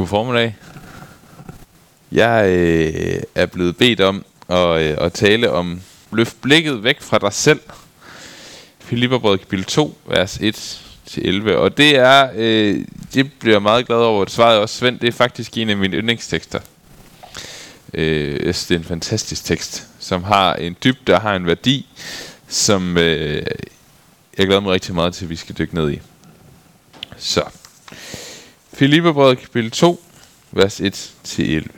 God formiddag. Jeg øh, er blevet bedt om at, øh, at tale om løft blikket væk fra dig selv. Filipperbrød kapitel 2, vers 1 til 11. Og det er, øh, det bliver jeg meget glad over. at svarede også Svend, det er faktisk en af mine yndlingstekster. Øh, jeg synes, det er en fantastisk tekst, som har en dybde og har en værdi, som øh, jeg glæder mig rigtig meget til, at vi skal dykke ned i. Så. Filipperbrevet kapitel 2, vers 1-11.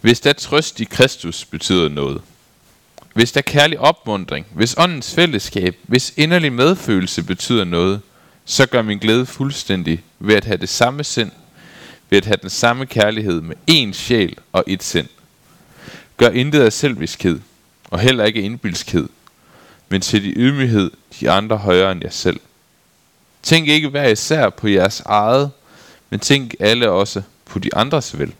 Hvis der trøst i Kristus betyder noget, hvis der kærlig opmundring, hvis åndens fællesskab, hvis inderlig medfølelse betyder noget, så gør min glæde fuldstændig ved at have det samme sind, ved at have den samme kærlighed med én sjæl og et sind. Gør intet af selviskhed, og heller ikke indbilskhed, men til de ydmyghed de andre højere end jer selv. Tænk ikke hver især på jeres eget, men tænk alle også på de andres vel.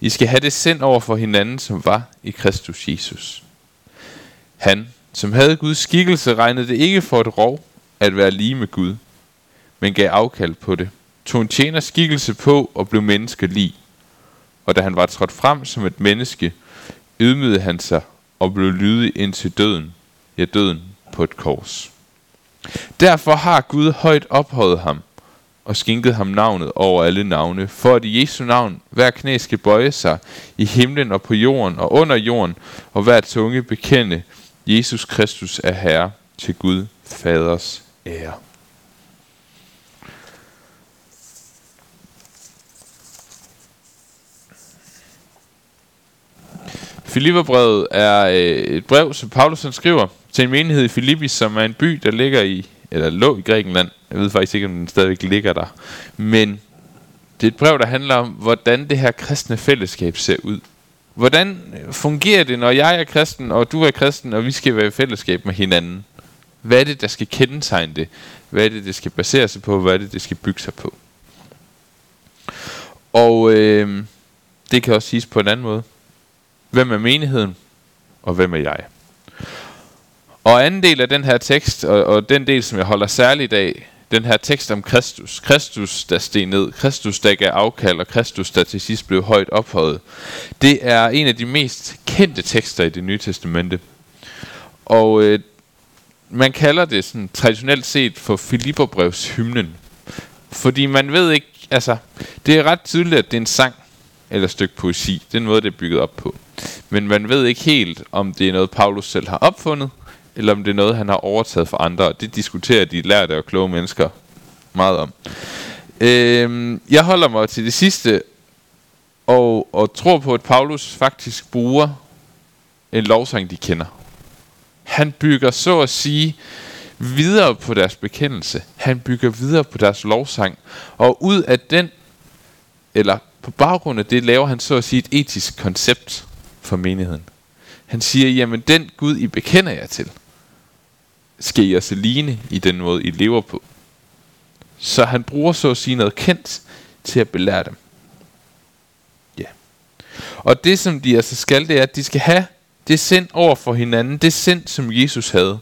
I skal have det sind over for hinanden, som var i Kristus Jesus. Han, som havde Guds skikkelse, regnede det ikke for et rov at være lige med Gud, men gav afkald på det, tog en tjener skikkelse på og blev menneskelig. Og da han var trådt frem som et menneske, ydmygede han sig og blev lydig indtil døden, ja døden på et kors. Derfor har Gud højt ophøjet ham og skænket ham navnet over alle navne, for at i Jesu navn hver knæ skal bøje sig i himlen og på jorden og under jorden, og hver tunge bekende, Jesus Kristus er Herre til Gud Faders ære. Filipperbrevet er øh, et brev, som Paulus han skriver til en menighed i Filippi, som er en by, der ligger i, eller lå i Grækenland. Jeg ved faktisk ikke, om den stadigvæk ligger der. Men det er et brev, der handler om, hvordan det her kristne fællesskab ser ud. Hvordan fungerer det, når jeg er kristen, og du er kristen, og vi skal være i fællesskab med hinanden? Hvad er det, der skal kendetegne det? Hvad er det, det skal basere sig på? Hvad er det, det skal bygge sig på? Og øh, det kan også siges på en anden måde. Hvem er menigheden, og hvem er jeg? Og anden del af den her tekst, og, og den del, som jeg holder særligt af, den her tekst om Kristus. Kristus, der steg ned. Kristus, der gav afkald, og Kristus, der til sidst blev højt ophøjet. Det er en af de mest kendte tekster i det nye testamente. Og øh, man kalder det sådan traditionelt set for Filipperbrevs hymnen. Fordi man ved ikke, altså, det er ret tydeligt, at det er en sang eller et stykke poesi. Det er noget, måde, det er bygget op på. Men man ved ikke helt, om det er noget, Paulus selv har opfundet, eller om det er noget, han har overtaget fra andre. Det diskuterer de lærte og kloge mennesker meget om. Øh, jeg holder mig til det sidste, og, og tror på, at Paulus faktisk bruger en lovsang, de kender. Han bygger så at sige videre på deres bekendelse. Han bygger videre på deres lovsang. Og ud af den, eller på baggrund af det, laver han så at sige et etisk koncept for menigheden. Han siger, jamen den Gud, I bekender jer til, skal I også ligne i den måde, I lever på. Så han bruger så at sige noget kendt til at belære dem. Ja. Og det som de altså skal, det er, at de skal have det sind over for hinanden, det sind som Jesus havde.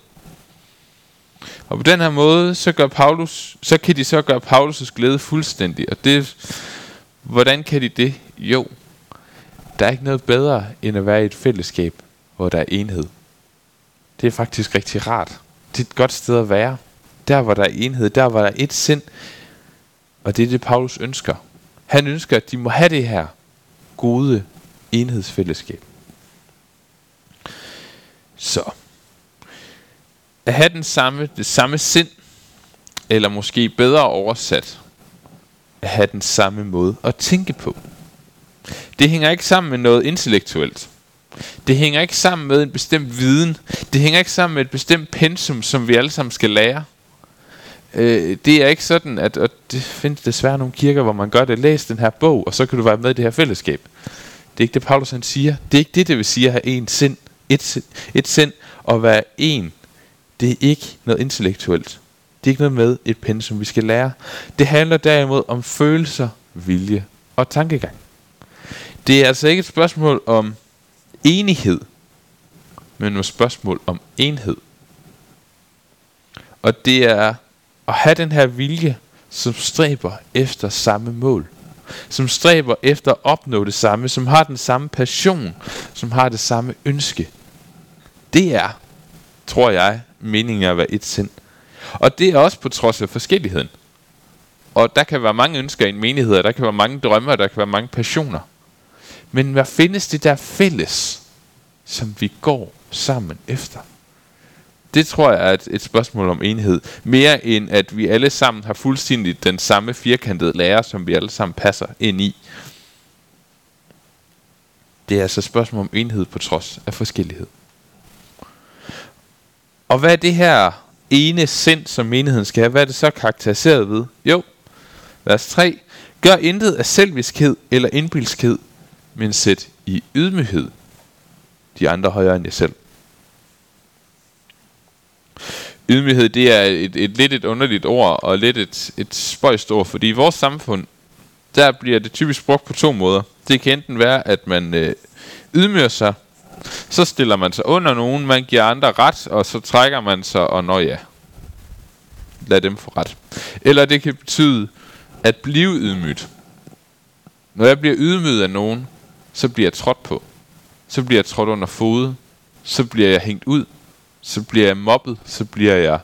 Og på den her måde, så, gør Paulus, så kan de så gøre Paulus' glæde fuldstændig. Og det, hvordan kan de det? Jo, der er ikke noget bedre, end at være i et fællesskab, hvor der er enhed. Det er faktisk rigtig rart. Det er et godt sted at være. Der, hvor der er enhed, der, hvor der er et sind. Og det er det, Paulus ønsker. Han ønsker, at de må have det her gode enhedsfællesskab. Så. At have den samme, det samme sind, eller måske bedre oversat, at have den samme måde at tænke på. Det hænger ikke sammen med noget intellektuelt. Det hænger ikke sammen med en bestemt viden. Det hænger ikke sammen med et bestemt pensum, som vi alle sammen skal lære. Øh, det er ikke sådan, at og det findes desværre nogle kirker, hvor man gør det. Læs den her bog, og så kan du være med i det her fællesskab. Det er ikke det, Paulus han siger. Det er ikke det, det vil sige at have en sind. Et, sind, et sind og være en. Det er ikke noget intellektuelt. Det er ikke noget med et pensum, vi skal lære. Det handler derimod om følelser, vilje og tankegang. Det er altså ikke et spørgsmål om enighed, men et spørgsmål om enhed. Og det er at have den her vilje som stræber efter samme mål. Som stræber efter at opnå det samme, som har den samme passion, som har det samme ønske. Det er, tror jeg, meningen af at være et sind. Og det er også på trods af forskelligheden. Og der kan være mange ønsker i en menighed, og der kan være mange drømme, og der kan være mange passioner. Men hvad findes det der fælles, som vi går sammen efter? Det tror jeg er et, et spørgsmål om enhed. Mere end at vi alle sammen har fuldstændig den samme firkantede lærer, som vi alle sammen passer ind i. Det er altså et spørgsmål om enhed på trods af forskellighed. Og hvad er det her ene sind, som menigheden skal have? Hvad er det så karakteriseret ved? Jo, vers 3. Gør intet af selviskhed eller indbilskhed, men sæt i ydmyghed de andre højere end jer selv. Ydmyghed, det er et, et lidt et underligt ord, og lidt et, et spøjst ord, fordi i vores samfund, der bliver det typisk brugt på to måder. Det kan enten være, at man øh, ydmyger sig, så stiller man sig under nogen, man giver andre ret, og så trækker man sig, og når ja, lad dem få ret. Eller det kan betyde at blive ydmygt. Når jeg bliver ydmyget af nogen, så bliver jeg trådt på. Så bliver jeg trådt under fod. Så bliver jeg hængt ud. Så bliver jeg mobbet. Så bliver jeg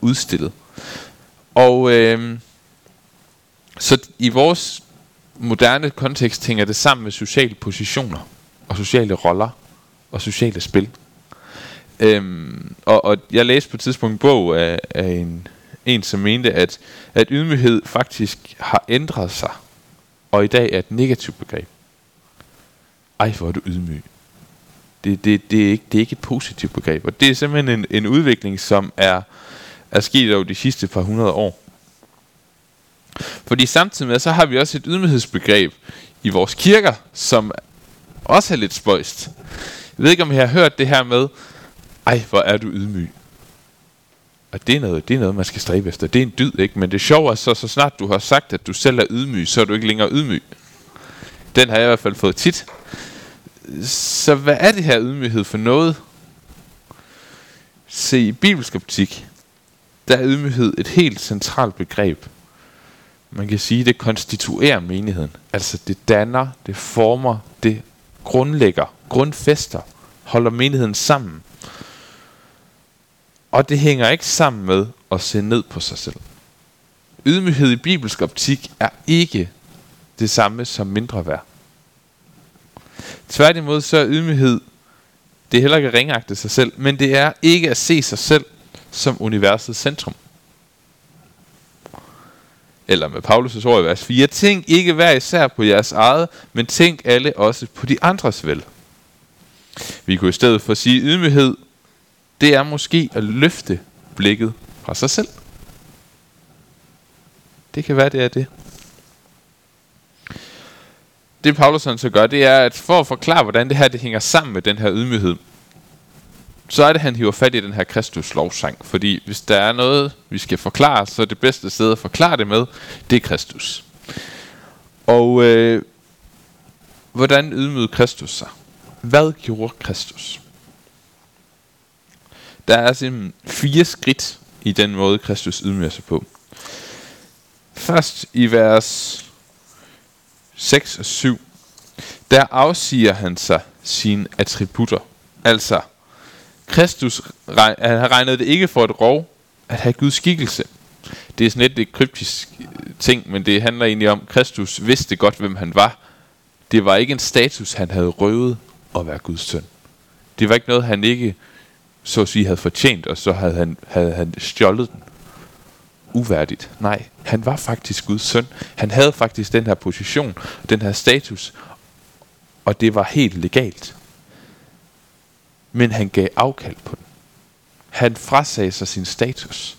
udstillet. Og øh, så i vores moderne kontekst hænger det sammen med sociale positioner og sociale roller og sociale spil. Øhm, og, og jeg læste på et tidspunkt en bog af, af en, en, som mente, at, at ydmyghed faktisk har ændret sig, og i dag er et negativt begreb. Ej, hvor er du ydmyg. Det, det, det, er ikke, det er ikke et positivt begreb, og det er simpelthen en, en udvikling, som er, er sket over de sidste par hundrede år. Fordi samtidig med, så har vi også et ydmyghedsbegreb i vores kirker, som også er lidt spøjst. Jeg ved ikke, om I har hørt det her med, ej, hvor er du ydmyg. Og det er, noget, det er noget, man skal stræbe efter. Det er en dyd, ikke? Men det sjove er så, så snart du har sagt, at du selv er ydmyg, så er du ikke længere ydmyg. Den har jeg i hvert fald fået tit. Så hvad er det her ydmyghed for noget? Se, i bibelsk optik, der er ydmyghed et helt centralt begreb. Man kan sige, det konstituerer menigheden. Altså det danner, det former, det grundlægger, grundfester, holder menigheden sammen. Og det hænger ikke sammen med at se ned på sig selv. Ydmyghed i bibelsk optik er ikke det samme som mindre værd. Tværtimod så er ydmyghed, det er heller ikke at ringagte sig selv, men det er ikke at se sig selv som universets centrum. Eller med Paulus' ord i vers 4, tænk ikke hver især på jeres eget, men tænk alle også på de andres vel. Vi kunne i stedet for sige ydmyghed det er måske at løfte blikket fra sig selv. Det kan være, det er det. Det Paulus så gør, det er, at for at forklare, hvordan det her det hænger sammen med den her ydmyghed, så er det, at han hiver fat i den her Kristus lovsang. Fordi hvis der er noget, vi skal forklare, så er det bedste sted at forklare det med, det er Kristus. Og øh, hvordan ydmygede Kristus sig? Hvad gjorde Kristus? Der er simpelthen fire skridt i den måde, Kristus ydmyger sig på. Først i vers 6 og 7, der afsiger han sig sine attributter. Altså, Kristus han regnede det ikke for et rov at have Guds skikkelse. Det er sådan lidt et kryptisk øh, ting, men det handler egentlig om, at Kristus vidste godt, hvem han var. Det var ikke en status, han havde røvet at være Guds søn. Det var ikke noget, han ikke så at sige havde fortjent, og så havde han, havde han stjålet den. Uværdigt. Nej, han var faktisk Guds søn. Han havde faktisk den her position, den her status, og det var helt legalt. Men han gav afkald på den. Han frasagde sig sin status,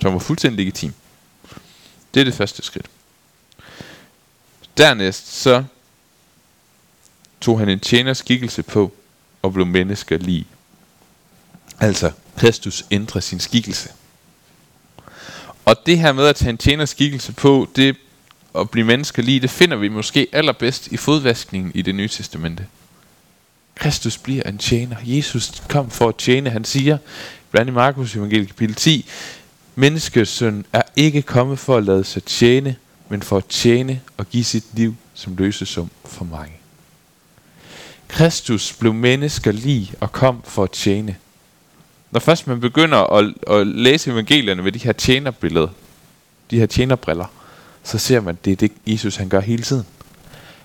som var fuldstændig legitim. Det er det første skridt. Dernæst så tog han en tjeners skikkelse på og blev mennesker lige. Altså, Kristus ændrer sin skikkelse. Og det her med at tage en tjenerskikkelse på, det at blive mennesker lige, det finder vi måske allerbedst i fodvaskningen i det nye testamente. Kristus bliver en tjener. Jesus kom for at tjene. Han siger, blandt i Markus evangeliet kapitel 10, Menneskesøn er ikke kommet for at lade sig tjene, men for at tjene og give sit liv som løsesum for mange. Kristus blev mennesker lige og kom for at tjene. Når først man begynder at, at læse evangelierne med de her tjenerbilleder, de her tjenerbriller, så ser man, at det er det, Jesus han gør hele tiden.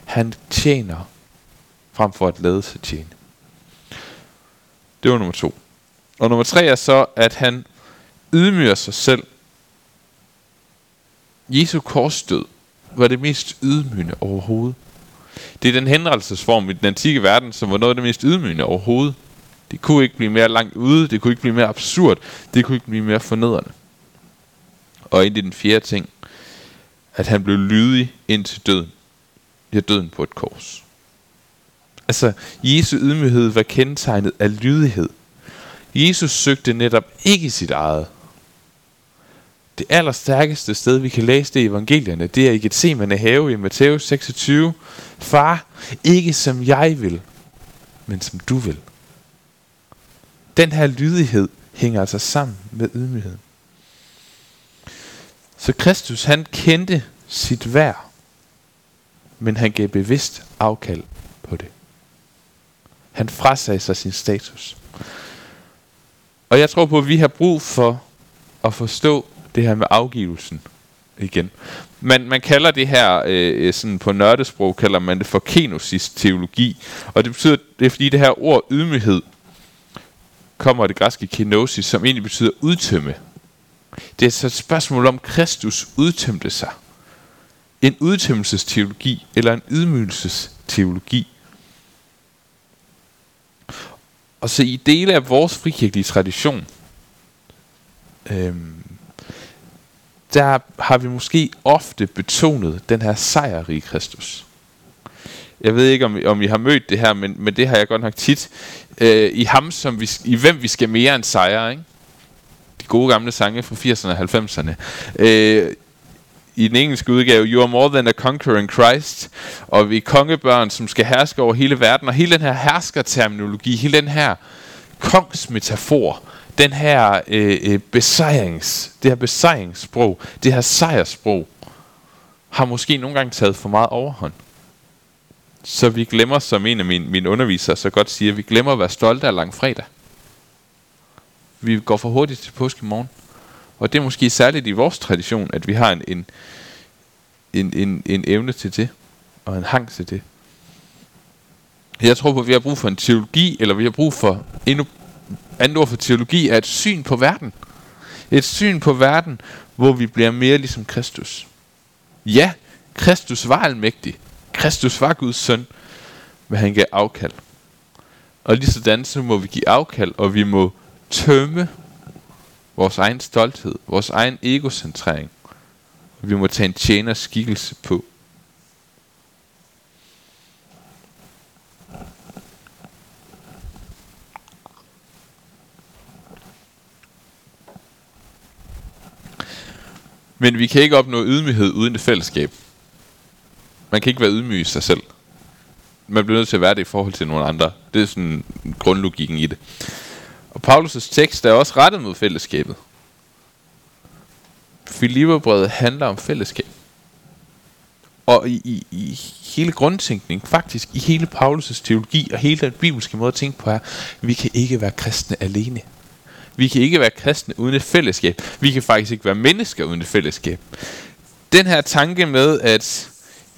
Han tjener frem for at lade sig tjene. Det var nummer to. Og nummer tre er så, at han ydmyger sig selv. Jesu korsdød var det mest ydmygende overhovedet. Det er den henrettelsesform i den antikke verden, som var noget af det mest ydmygende overhovedet. Det kunne ikke blive mere langt ude, det kunne ikke blive mere absurd, det kunne ikke blive mere fornedrende. Og ind i den fjerde ting, at han blev lydig ind til døden. Ja, døden på et kors. Altså, Jesu ydmyghed var kendetegnet af lydighed. Jesus søgte netop ikke sit eget. Det allerstærkeste sted, vi kan læse det i evangelierne, det er i Gethsemane have i Matthæus 26. Far, ikke som jeg vil, men som du vil. Den her lydighed hænger altså sammen med ydmyghed. Så Kristus, han kendte sit værd, men han gav bevidst afkald på det. Han frasagde sig sin status. Og jeg tror på, at vi har brug for at forstå det her med afgivelsen igen. Man, man kalder det her, øh, sådan på nørdesprog, kalder man det for kenosis teologi. Og det betyder, det er fordi det her ord ydmyghed kommer det græske kenosis, som egentlig betyder udtømme. Det er så et spørgsmål om, Kristus udtømte sig. En udtømmelsesteologi eller en ydmygelsesteologi. Og så i dele af vores frikirkelige tradition, øhm, der har vi måske ofte betonet den her sejrige Kristus. Jeg ved ikke, om, om I har mødt det her, men, men det har jeg godt nok tit. Øh, I ham, som vi, i hvem vi skal mere end sejre, ikke? De gode gamle sange fra 80'erne og 90'erne. Øh, i den engelske udgave, You are more than a conqueror in Christ, og vi er kongebørn, som skal herske over hele verden, og hele den her herskerterminologi, hele den her kongsmetafor, den her øh, øh besejrings, det her besejringssprog, det her sejrsprog, har måske nogle gange taget for meget overhånd. Så vi glemmer, som en af mine, mine undervisere så godt siger, vi glemmer at være stolte af langfredag. Vi går for hurtigt til påske morgen. Og det er måske særligt i vores tradition, at vi har en, en, en, en, en evne til det, og en hang til det. Jeg tror på, at vi har brug for en teologi, eller vi har brug for endnu andet ord for teologi, er et syn på verden. Et syn på verden, hvor vi bliver mere ligesom Kristus. Ja, Kristus var almægtig. Kristus var Guds søn, men han gav afkald. Og lige sådan så må vi give afkald, og vi må tømme vores egen stolthed, vores egen egocentrering. Og vi må tage en tjeners skikkelse på. Men vi kan ikke opnå ydmyghed uden et fællesskab. Man kan ikke være ydmyg i sig selv. Man bliver nødt til at være det i forhold til nogle andre. Det er sådan grundlogikken i det. Og Paulus' tekst er også rettet mod fællesskabet. Filipperbrevet handler om fællesskab. Og i, i, i hele grundtænkning, faktisk i hele Paulus' teologi og hele den bibelske måde at tænke på er, vi kan ikke være kristne alene. Vi kan ikke være kristne uden et fællesskab. Vi kan faktisk ikke være mennesker uden et fællesskab. Den her tanke med, at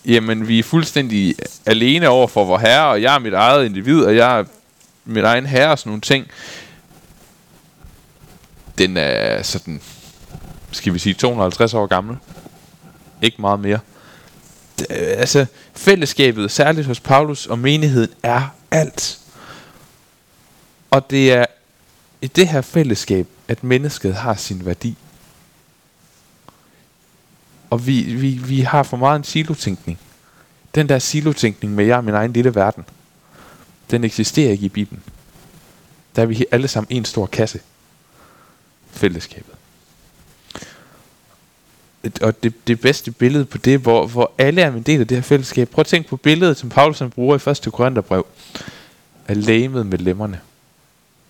jamen, vi er fuldstændig alene over for vor herre, og jeg er mit eget individ, og jeg er mit egen herre og sådan nogle ting, den er sådan, skal vi sige, 250 år gammel. Ikke meget mere. Det, altså, fællesskabet, særligt hos Paulus og menigheden, er alt. Og det er i det her fællesskab, at mennesket har sin værdi. Og vi, vi, vi har for meget en silotænkning. Den der silotænkning med jeg er min egen lille verden, den eksisterer ikke i Bibelen. Der er vi alle sammen en stor kasse. Fællesskabet. Og det, det bedste billede på det, hvor, hvor alle er en del af det her fællesskab. Prøv at tænke på billedet, som Paulus bruger i 1. Korintherbrev. Af lægemet med lemmerne.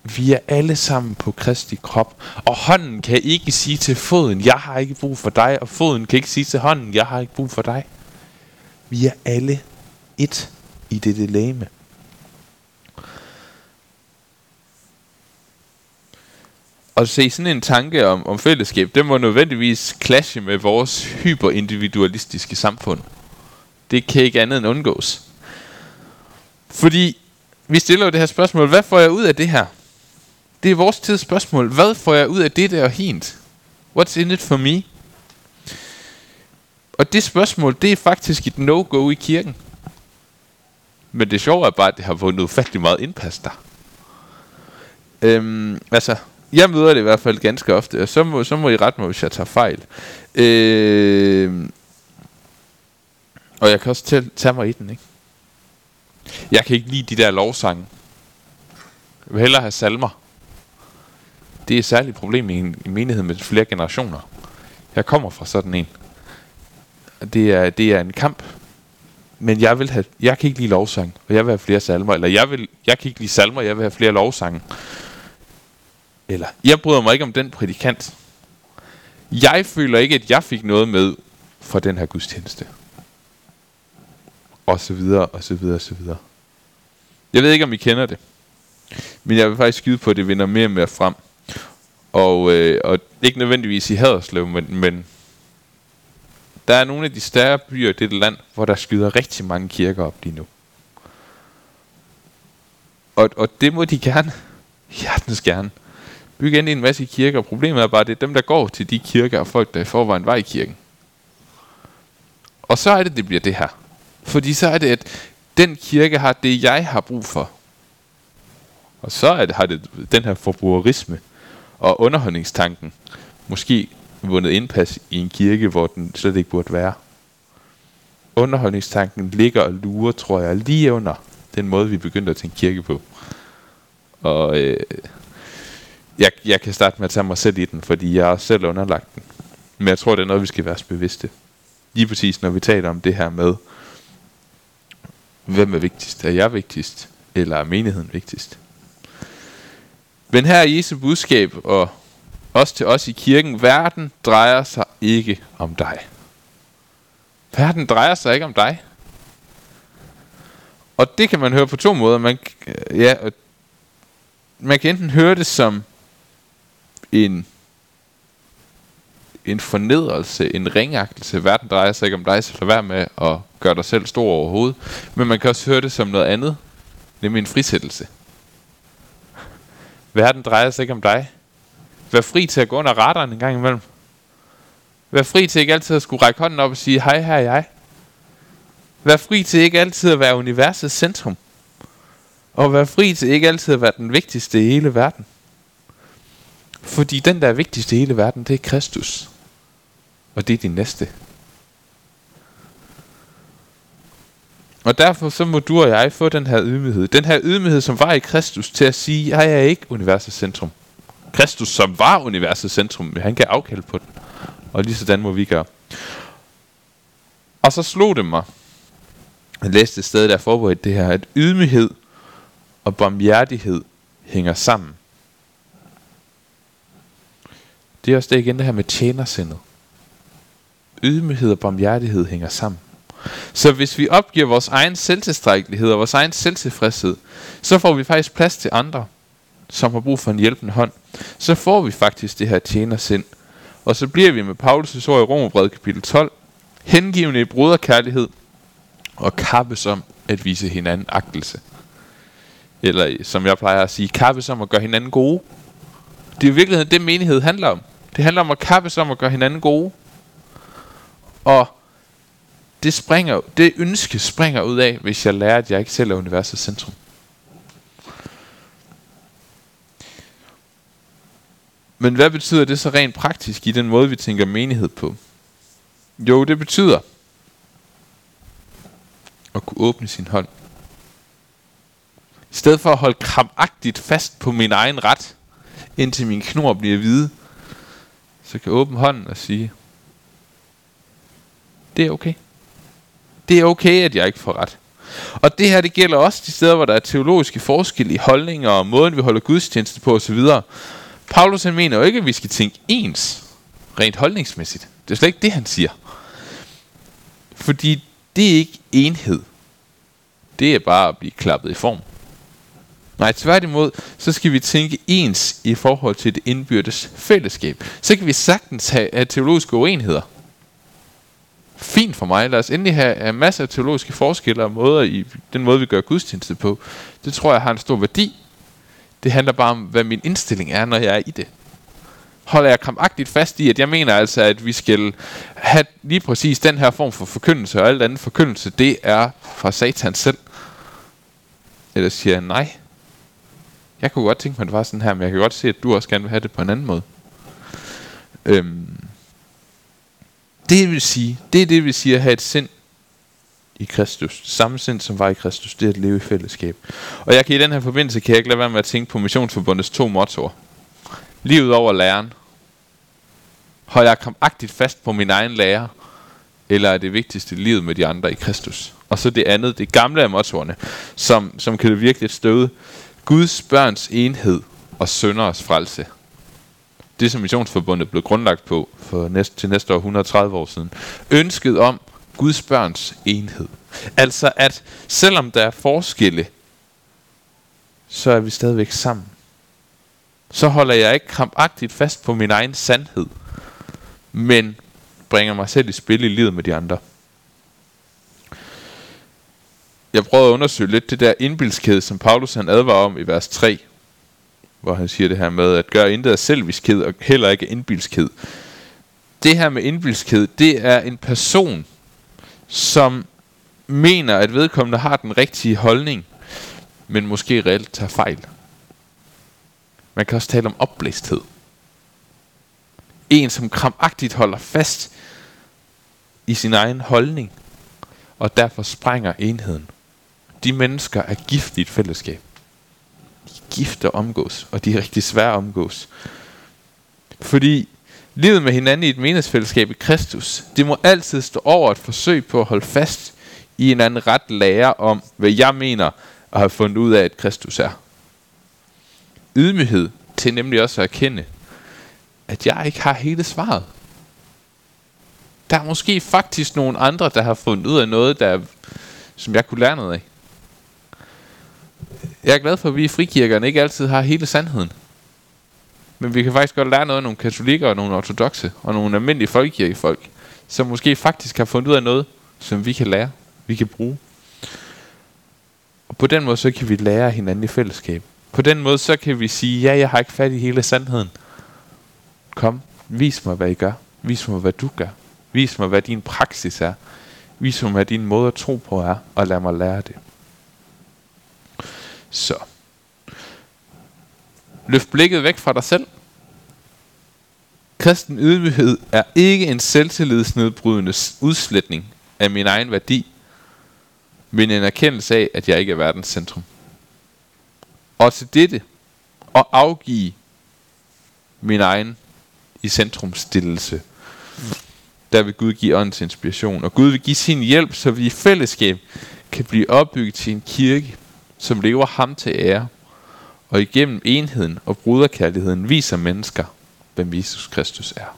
Vi er alle sammen på Kristi krop. Og hånden kan ikke sige til foden, jeg har ikke brug for dig. Og foden kan ikke sige til hånden, jeg har ikke brug for dig. Vi er alle et i dette læme. Og se sådan en tanke om, om fællesskab, det må nødvendigvis clashe med vores hyperindividualistiske samfund. Det kan ikke andet end undgås. Fordi vi stiller jo det her spørgsmål, hvad får jeg ud af det her? Det er vores tids spørgsmål. Hvad får jeg ud af det der hint? What's in it for me? Og det spørgsmål, det er faktisk et no-go i kirken. Men det sjove er bare, at det har vundet ufattelig meget indpas der. Øhm, altså, jeg møder det i hvert fald ganske ofte, og så må, så må I rette mig, hvis jeg tager fejl. Øhm, og jeg kan også tage, tage mig i den, ikke? Jeg kan ikke lide de der lovsange. Jeg vil hellere have salmer. Det er et særligt problem i en i menighed med flere generationer. Jeg kommer fra sådan en. Det er, det er en kamp. Men jeg vil have, jeg kan ikke lide lovsang, og jeg vil have flere salmer. Eller jeg, vil, jeg kan ikke lide salmer, jeg vil have flere lovsange. Eller, jeg bryder mig ikke om den prædikant. Jeg føler ikke, at jeg fik noget med fra den her gudstjeneste og så videre, og så videre, og så videre. Jeg ved ikke, om I kender det. Men jeg vil faktisk skyde på, at det vinder mere og mere frem. Og, øh, og ikke nødvendigvis i Haderslev, men, men der er nogle af de større byer i dette land, hvor der skyder rigtig mange kirker op lige nu. Og, og det må de gerne. Hjertens gerne. Bygge ind i en masse kirker. Problemet er bare, at det er dem, der går til de kirker, og folk, der i forvejen var i kirken. Og så er det, det bliver det her. Fordi så er det, at den kirke har det, jeg har brug for. Og så er det, har det den her forbrugerisme og underholdningstanken måske vundet indpas i en kirke, hvor den slet ikke burde være. Underholdningstanken ligger og lurer, tror jeg, lige under den måde, vi begyndte at tænke kirke på. Og øh, jeg, jeg kan starte med at tage mig selv i den, fordi jeg har selv underlagt den. Men jeg tror, det er noget, vi skal være bevidste. Lige præcis, når vi taler om det her med, Hvem er vigtigst? Er jeg vigtigst? Eller er menigheden vigtigst? Men her er Jesu budskab, og også til os i kirken, verden drejer sig ikke om dig. Verden drejer sig ikke om dig. Og det kan man høre på to måder. Man, ja, man kan enten høre det som en en fornedrelse, en ringagtelse. Verden drejer sig ikke om dig, så lad være med at gøre dig selv stor overhovedet. Men man kan også høre det som noget andet, nemlig en frisættelse. Verden drejer sig ikke om dig. Vær fri til at gå under radaren en gang imellem. Vær fri til ikke altid at skulle række hånden op og sige, hej, her er jeg. Vær fri til ikke altid at være universets centrum. Og vær fri til ikke altid at være den vigtigste i hele verden. Fordi den, der er vigtigst i hele verden, det er Kristus. Og det er din næste. Og derfor så må du og jeg få den her ydmyghed. Den her ydmyghed, som var i Kristus, til at sige, jeg er ikke universets centrum. Kristus, som var universets centrum, han kan afkalde på den. Og lige sådan må vi gøre. Og så slog det mig, jeg læste et sted, der forberedt det her, at ydmyghed og barmhjertighed hænger sammen. Det er også det igen, det her med tjenersindet ydmyghed og barmhjertighed hænger sammen. Så hvis vi opgiver vores egen selvtilstrækkelighed og vores egen selvtilfredshed, så får vi faktisk plads til andre, som har brug for en hjælpende hånd. Så får vi faktisk det her tjenersind. Og så bliver vi med Paulus' ord i Romerbrevet kapitel 12, hengivende i broderkærlighed og kappes om at vise hinanden agtelse. Eller som jeg plejer at sige, kappes om at gøre hinanden gode. Det er i virkeligheden det, menighed handler om. Det handler om at kappes om at gøre hinanden gode. Og det, springer, det ønske springer ud af, hvis jeg lærer, at jeg ikke selv er universets centrum. Men hvad betyder det så rent praktisk i den måde, vi tænker menighed på? Jo, det betyder at kunne åbne sin hånd. I stedet for at holde krampagtigt fast på min egen ret, indtil min knor bliver hvide, så kan jeg åbne hånden og sige, det er okay. Det er okay, at jeg ikke får ret. Og det her, det gælder også de steder, hvor der er teologiske forskelle i holdninger og måden, vi holder gudstjeneste på osv. Paulus han mener jo ikke, at vi skal tænke ens, rent holdningsmæssigt. Det er slet ikke det, han siger. Fordi det er ikke enhed. Det er bare at blive klappet i form. Nej, tværtimod, så skal vi tænke ens i forhold til det indbyrdes fællesskab. Så kan vi sagtens have, have teologiske uenigheder. Fint for mig. Lad os endelig have, have masser af teologiske forskelle og måder i den måde, vi gør gudstjeneste på. Det tror jeg har en stor værdi. Det handler bare om, hvad min indstilling er, når jeg er i det. Holder jeg krampagtigt fast i, at jeg mener altså, at vi skal have lige præcis den her form for forkyndelse, og alt andet forkyndelse, det er fra satan selv. Eller siger jeg nej, jeg kunne godt tænke mig, at det var sådan her, men jeg kan godt se, at du også gerne vil have det på en anden måde. Øhm, det vil sige, det er det vil sige at have et sind i Kristus. Samme sind som var i Kristus, det er at leve i fællesskab. Og jeg kan i den her forbindelse, kan jeg ikke lade være med at tænke på Missionsforbundets to mottoer. Livet over læren. Holder jeg agtigt fast på min egen lære, eller er det vigtigste livet med de andre i Kristus? Og så det andet, det gamle af mottoerne, som, som kan det virkelig et støde. Guds børns enhed og sønderes frelse. Det som Missionsforbundet blev grundlagt på for næste, til næste år 130 år siden. Ønsket om Guds børns enhed. Altså at selvom der er forskelle, så er vi stadigvæk sammen. Så holder jeg ikke krampagtigt fast på min egen sandhed, men bringer mig selv i spil i livet med de andre jeg prøvede at undersøge lidt det der indbilskhed, som Paulus han advarer om i vers 3, hvor han siger det her med, at gør intet af selviskhed og heller ikke indbilskhed. Det her med indbilskhed, det er en person, som mener, at vedkommende har den rigtige holdning, men måske reelt tager fejl. Man kan også tale om opblæsthed. En, som kramagtigt holder fast i sin egen holdning, og derfor sprænger enheden de mennesker er giftigt fællesskab. De er gift at omgås, og de er rigtig svære at omgås. Fordi livet med hinanden i et menighedsfællesskab i Kristus, det må altid stå over et forsøg på at holde fast i en anden ret lære om, hvad jeg mener at have fundet ud af, at Kristus er. Ydmyghed til nemlig også at erkende, at jeg ikke har hele svaret. Der er måske faktisk nogle andre, der har fundet ud af noget, der, som jeg kunne lære noget af. Jeg er glad for, at vi i frikirkerne ikke altid har hele sandheden. Men vi kan faktisk godt lære noget af nogle katolikker og nogle ortodoxe og nogle almindelige folkekirkefolk, som måske faktisk har fundet ud af noget, som vi kan lære, vi kan bruge. Og på den måde, så kan vi lære hinanden i fællesskab. På den måde, så kan vi sige, ja, jeg har ikke fat i hele sandheden. Kom, vis mig, hvad I gør. Vis mig, hvad du gør. Vis mig, hvad din praksis er. Vis mig, hvad din måde at tro på er, og lad mig lære det. Så. Løft blikket væk fra dig selv. Kristen ydmyghed er ikke en selvtillidsnedbrydende udslætning af min egen værdi, men en erkendelse af, at jeg ikke er verdens centrum. Og til dette, at afgive min egen i centrumstillelse, der vil Gud give åndens inspiration. Og Gud vil give sin hjælp, så vi i fællesskab kan blive opbygget til en kirke, som lever ham til ære, og igennem enheden og bruderkærligheden viser mennesker, hvem Jesus Kristus er.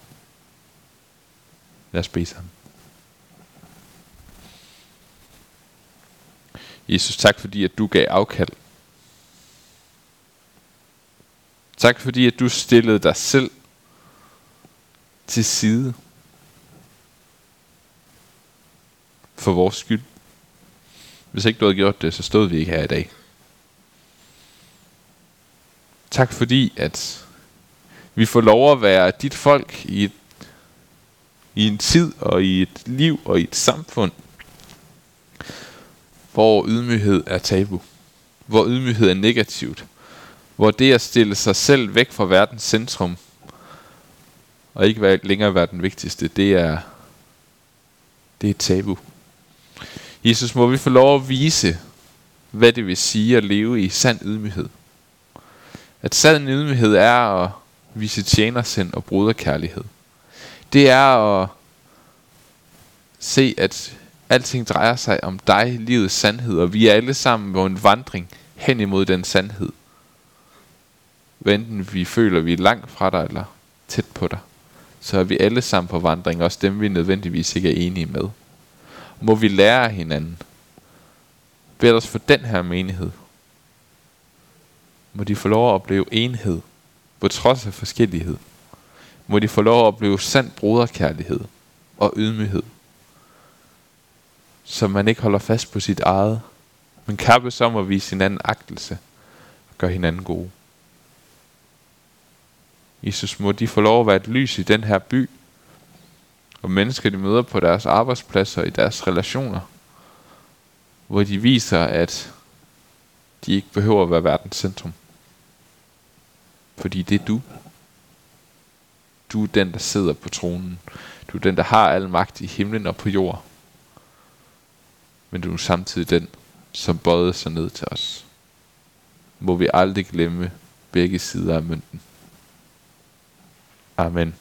Lad os bede sammen. Jesus, tak fordi, at du gav afkald. Tak fordi, at du stillede dig selv til side for vores skyld. Hvis ikke du havde gjort det, så stod vi ikke her i dag. Tak fordi, at vi får lov at være dit folk i, et, i en tid og i et liv og i et samfund, hvor ydmyghed er tabu. Hvor ydmyghed er negativt. Hvor det at stille sig selv væk fra verdens centrum, og ikke længere være den vigtigste, det er, det er tabu. Jesus, må vi få lov at vise, hvad det vil sige at leve i sand ydmyghed. At sand ydmyghed er at vise tjenersind og bruderkærlighed. Det er at se, at Alting drejer sig om dig, livets sandhed, og vi er alle sammen på en vandring hen imod den sandhed. Hvad enten vi føler, vi er langt fra dig eller tæt på dig, så er vi alle sammen på vandring, også dem vi nødvendigvis ikke er enige med. Må vi lære af hinanden. Bed os for den her menighed. Må de få lov at opleve enhed, på trods af forskellighed. Må de få lov at opleve sand broderkærlighed og ydmyghed. Så man ikke holder fast på sit eget, men kappes om at vise hinanden agtelse og gøre hinanden gode. Jesus, må de få lov at være et lys i den her by, og mennesker, de møder på deres arbejdspladser i deres relationer, hvor de viser, at de ikke behøver at være verdens centrum. Fordi det er du. Du er den, der sidder på tronen. Du er den, der har al magt i himlen og på jord. Men du er samtidig den, som bøjede sig ned til os. Må vi aldrig glemme begge sider af mønten. Amen.